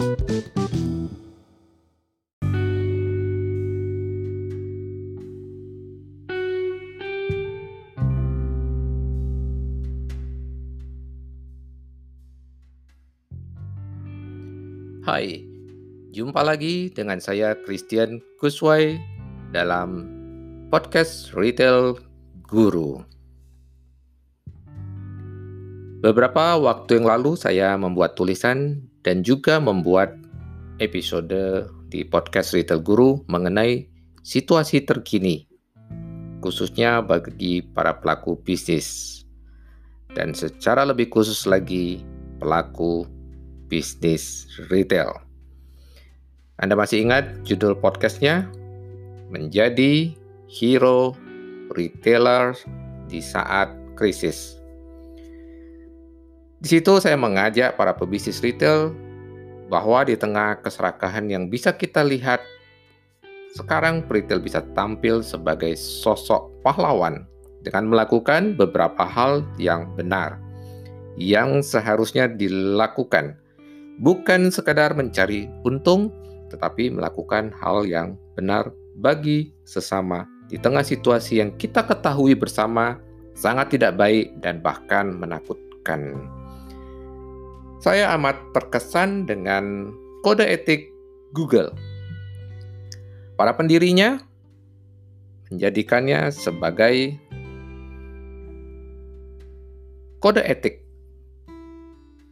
Hai, jumpa lagi dengan saya Christian Kuswai dalam podcast Retail Guru. Beberapa waktu yang lalu saya membuat tulisan dan juga membuat episode di podcast Retail Guru mengenai situasi terkini, khususnya bagi para pelaku bisnis, dan secara lebih khusus lagi pelaku bisnis retail. Anda masih ingat judul podcastnya? Menjadi hero retailer di saat krisis. Di situ saya mengajak para pebisnis retail bahwa di tengah keserakahan yang bisa kita lihat, sekarang retail bisa tampil sebagai sosok pahlawan dengan melakukan beberapa hal yang benar yang seharusnya dilakukan bukan sekadar mencari untung, tetapi melakukan hal yang benar bagi sesama di tengah situasi yang kita ketahui bersama sangat tidak baik dan bahkan menakutkan. Saya amat terkesan dengan kode etik Google. Para pendirinya menjadikannya sebagai kode etik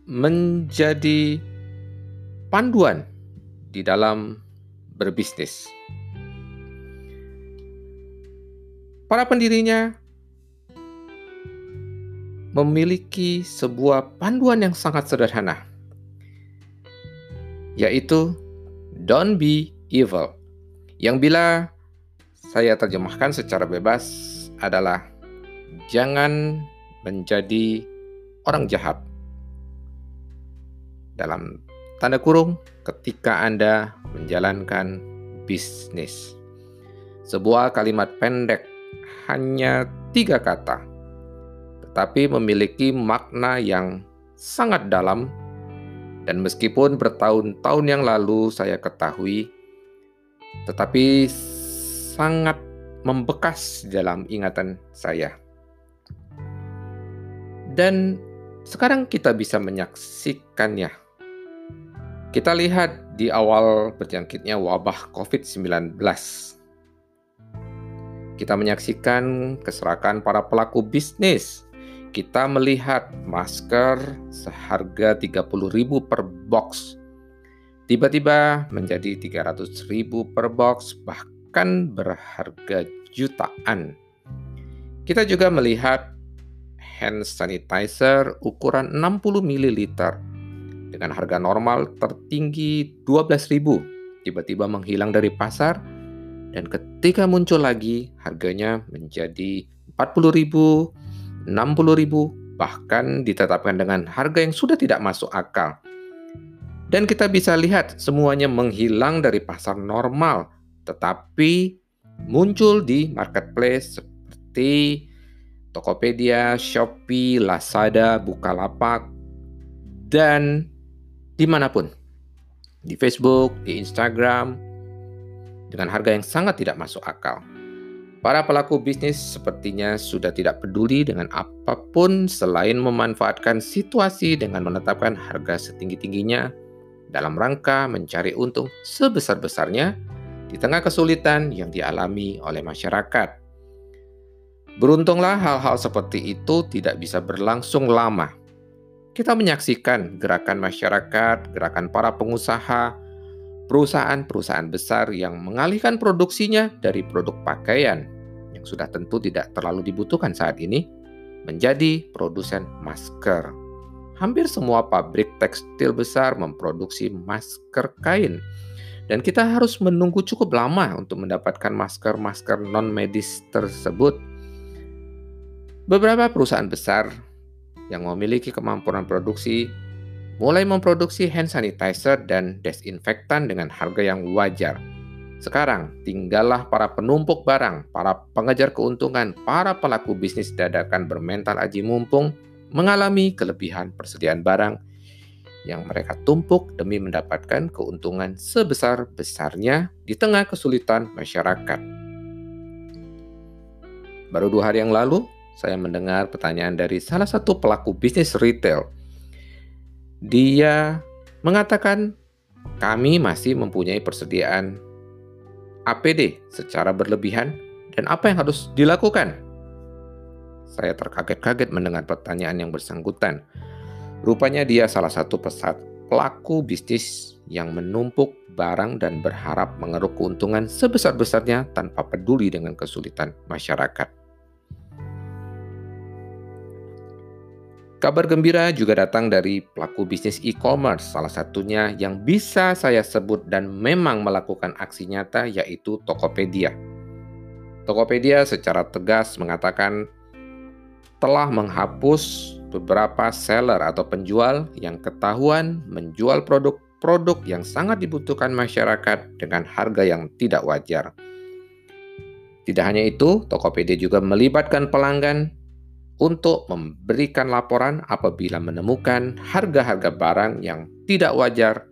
menjadi panduan di dalam berbisnis. Para pendirinya memiliki sebuah panduan yang sangat sederhana, yaitu "Don't be evil", yang bila saya terjemahkan secara bebas adalah "Jangan menjadi orang jahat". Dalam Tanda kurung ketika Anda menjalankan bisnis. Sebuah kalimat pendek hanya tiga kata, tetapi memiliki makna yang sangat dalam dan meskipun bertahun-tahun yang lalu saya ketahui, tetapi sangat membekas dalam ingatan saya. Dan sekarang kita bisa menyaksikannya kita lihat di awal berjangkitnya wabah COVID-19. Kita menyaksikan keserakan para pelaku bisnis. Kita melihat masker seharga 30.000 per box tiba-tiba menjadi 300.000 per box bahkan berharga jutaan. Kita juga melihat hand sanitizer ukuran 60 ml dengan harga normal tertinggi 12.000 tiba-tiba menghilang dari pasar dan ketika muncul lagi harganya menjadi 40.000, 60.000 bahkan ditetapkan dengan harga yang sudah tidak masuk akal. Dan kita bisa lihat semuanya menghilang dari pasar normal tetapi muncul di marketplace seperti Tokopedia, Shopee, Lazada, Bukalapak, dan di mana pun, di Facebook, di Instagram, dengan harga yang sangat tidak masuk akal. Para pelaku bisnis sepertinya sudah tidak peduli dengan apa pun selain memanfaatkan situasi dengan menetapkan harga setinggi-tingginya dalam rangka mencari untung sebesar-besarnya di tengah kesulitan yang dialami oleh masyarakat. Beruntunglah hal-hal seperti itu tidak bisa berlangsung lama kita menyaksikan gerakan masyarakat, gerakan para pengusaha, perusahaan-perusahaan besar yang mengalihkan produksinya dari produk pakaian sudah tentu tidak terlalu dibutuhkan saat ini menjadi produsen masker. Hampir semua pabrik tekstil besar memproduksi masker kain. Dan kita harus menunggu cukup lama untuk mendapatkan masker-masker non-medis tersebut. Beberapa perusahaan besar yang memiliki kemampuan produksi mulai memproduksi hand sanitizer dan desinfektan dengan harga yang wajar. Sekarang, tinggallah para penumpuk barang, para pengejar keuntungan, para pelaku bisnis dadakan bermental aji mumpung mengalami kelebihan persediaan barang yang mereka tumpuk demi mendapatkan keuntungan sebesar-besarnya di tengah kesulitan masyarakat. Baru dua hari yang lalu, saya mendengar pertanyaan dari salah satu pelaku bisnis retail. Dia mengatakan, "Kami masih mempunyai persediaan APD secara berlebihan, dan apa yang harus dilakukan?" Saya terkaget-kaget mendengar pertanyaan yang bersangkutan. Rupanya dia salah satu pesat pelaku bisnis yang menumpuk barang dan berharap mengeruk keuntungan sebesar-besarnya tanpa peduli dengan kesulitan masyarakat. Kabar gembira juga datang dari pelaku bisnis e-commerce, salah satunya yang bisa saya sebut dan memang melakukan aksi nyata yaitu Tokopedia. Tokopedia secara tegas mengatakan telah menghapus beberapa seller atau penjual yang ketahuan menjual produk-produk yang sangat dibutuhkan masyarakat dengan harga yang tidak wajar. Tidak hanya itu, Tokopedia juga melibatkan pelanggan untuk memberikan laporan apabila menemukan harga-harga barang yang tidak wajar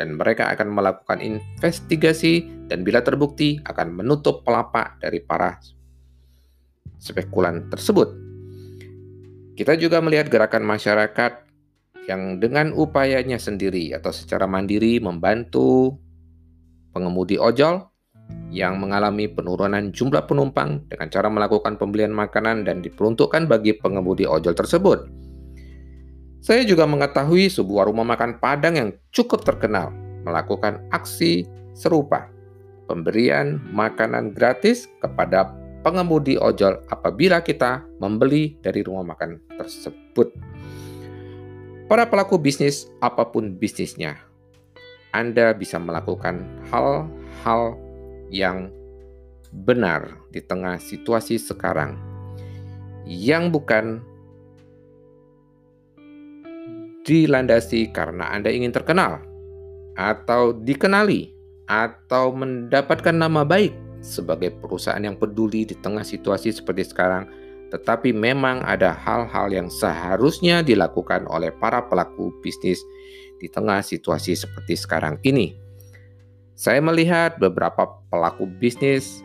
dan mereka akan melakukan investigasi dan bila terbukti akan menutup pelapak dari para spekulan tersebut. Kita juga melihat gerakan masyarakat yang dengan upayanya sendiri atau secara mandiri membantu pengemudi ojol yang mengalami penurunan jumlah penumpang dengan cara melakukan pembelian makanan dan diperuntukkan bagi pengemudi ojol tersebut. Saya juga mengetahui sebuah rumah makan Padang yang cukup terkenal melakukan aksi serupa, pemberian makanan gratis kepada pengemudi ojol apabila kita membeli dari rumah makan tersebut. Para pelaku bisnis, apa pun bisnisnya, Anda bisa melakukan hal-hal yang benar di tengah situasi sekarang yang bukan dilandasi karena Anda ingin terkenal atau dikenali atau mendapatkan nama baik sebagai perusahaan yang peduli di tengah situasi seperti sekarang, tetapi memang ada hal-hal yang seharusnya dilakukan oleh para pelaku bisnis di tengah situasi seperti sekarang ini. Saya melihat beberapa pelaku bisnis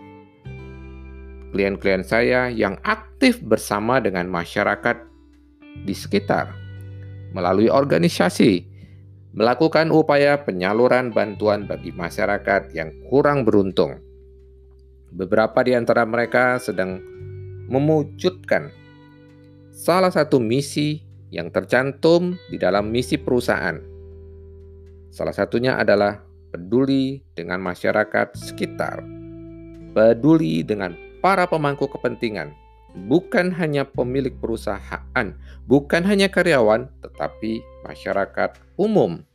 klien-klien saya yang aktif bersama dengan masyarakat di sekitar melalui organisasi melakukan upaya penyaluran bantuan bagi masyarakat yang kurang beruntung Beberapa di antara mereka sedang mewujudkan salah satu misi yang tercantum di dalam misi perusahaan. Salah satunya adalah peduli dengan masyarakat sekitar, peduli dengan para pemangku kepentingan, bukan hanya pemilik perusahaan, bukan hanya karyawan, tetapi masyarakat umum.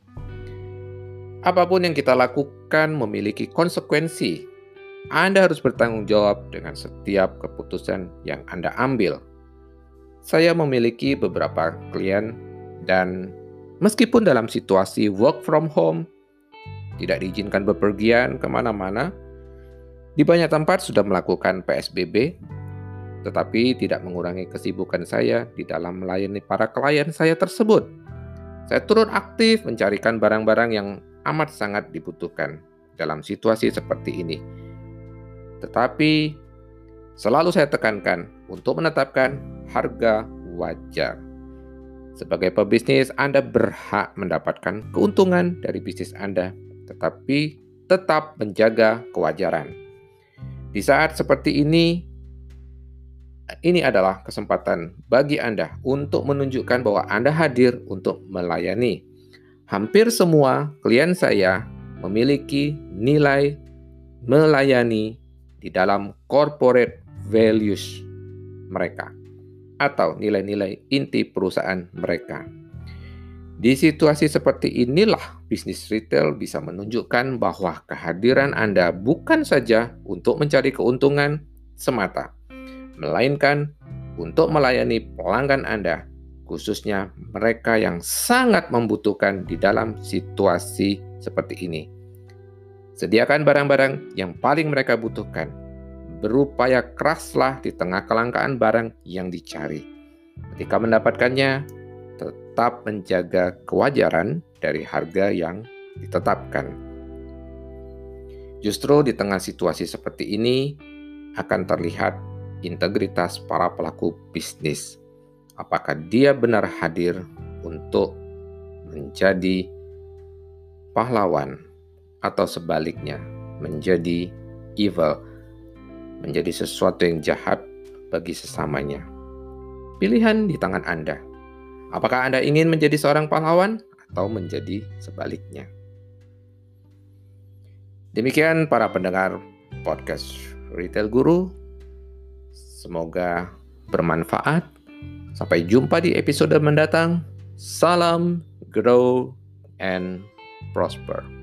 Apa pun yang kita lakukan memiliki konsekuensi anda harus bertanggung jawab dengan setiap keputusan yang Anda ambil. Saya memiliki beberapa klien dan meskipun dalam situasi work from home, tidak diizinkan bepergian ke mana-mana, di banyak tempat sudah melakukan PSBB, tetapi tidak mengurangi kesibukan saya di dalam melayani para klien saya tersebut. Saya turut aktif mencarikan barang-barang yang amat sangat dibutuhkan dalam situasi seperti ini tetapi selalu saya tekankan untuk menetapkan harga wajar. Sebagai pebisnis, Anda berhak mendapatkan keuntungan dari bisnis Anda, tetapi tetap menjaga kewajaran. Di saat seperti ini, ini adalah kesempatan bagi Anda untuk menunjukkan bahwa Anda hadir untuk melayani. Hampir semua klien saya memiliki nilai melayani di dalam corporate values mereka atau nilai-nilai inti perusahaan mereka. Di situasi seperti inilah bisnis retail bisa menunjukkan bahwa kehadiran Anda bukan saja untuk mencari keuntungan semata, melainkan untuk melayani pelanggan Anda, khususnya mereka yang sangat membutuhkan di dalam situasi seperti ini. Sediakan barang-barang yang paling mereka butuhkan. Berupaya keraslah di tengah kelangkaan barang yang dicari. Ketika mendapatkannya, tetap menjaga kewajaran dari harga yang ditetapkan. Justru di tengah situasi seperti ini akan terlihat integritas para pelaku bisnis. Apakah dia benar hadir untuk menjadi pahlawan atau sebaliknya menjadi evil, menjadi sesuatu yang jahat bagi sesamanya. Pilihan di tangan Anda. Apakah Anda ingin menjadi seorang pahlawan atau menjadi sebaliknya? Demikian para pendengar podcast Retail Guru. Semoga bermanfaat. Sampai jumpa di episode mendatang. Salam, grow, and prosper.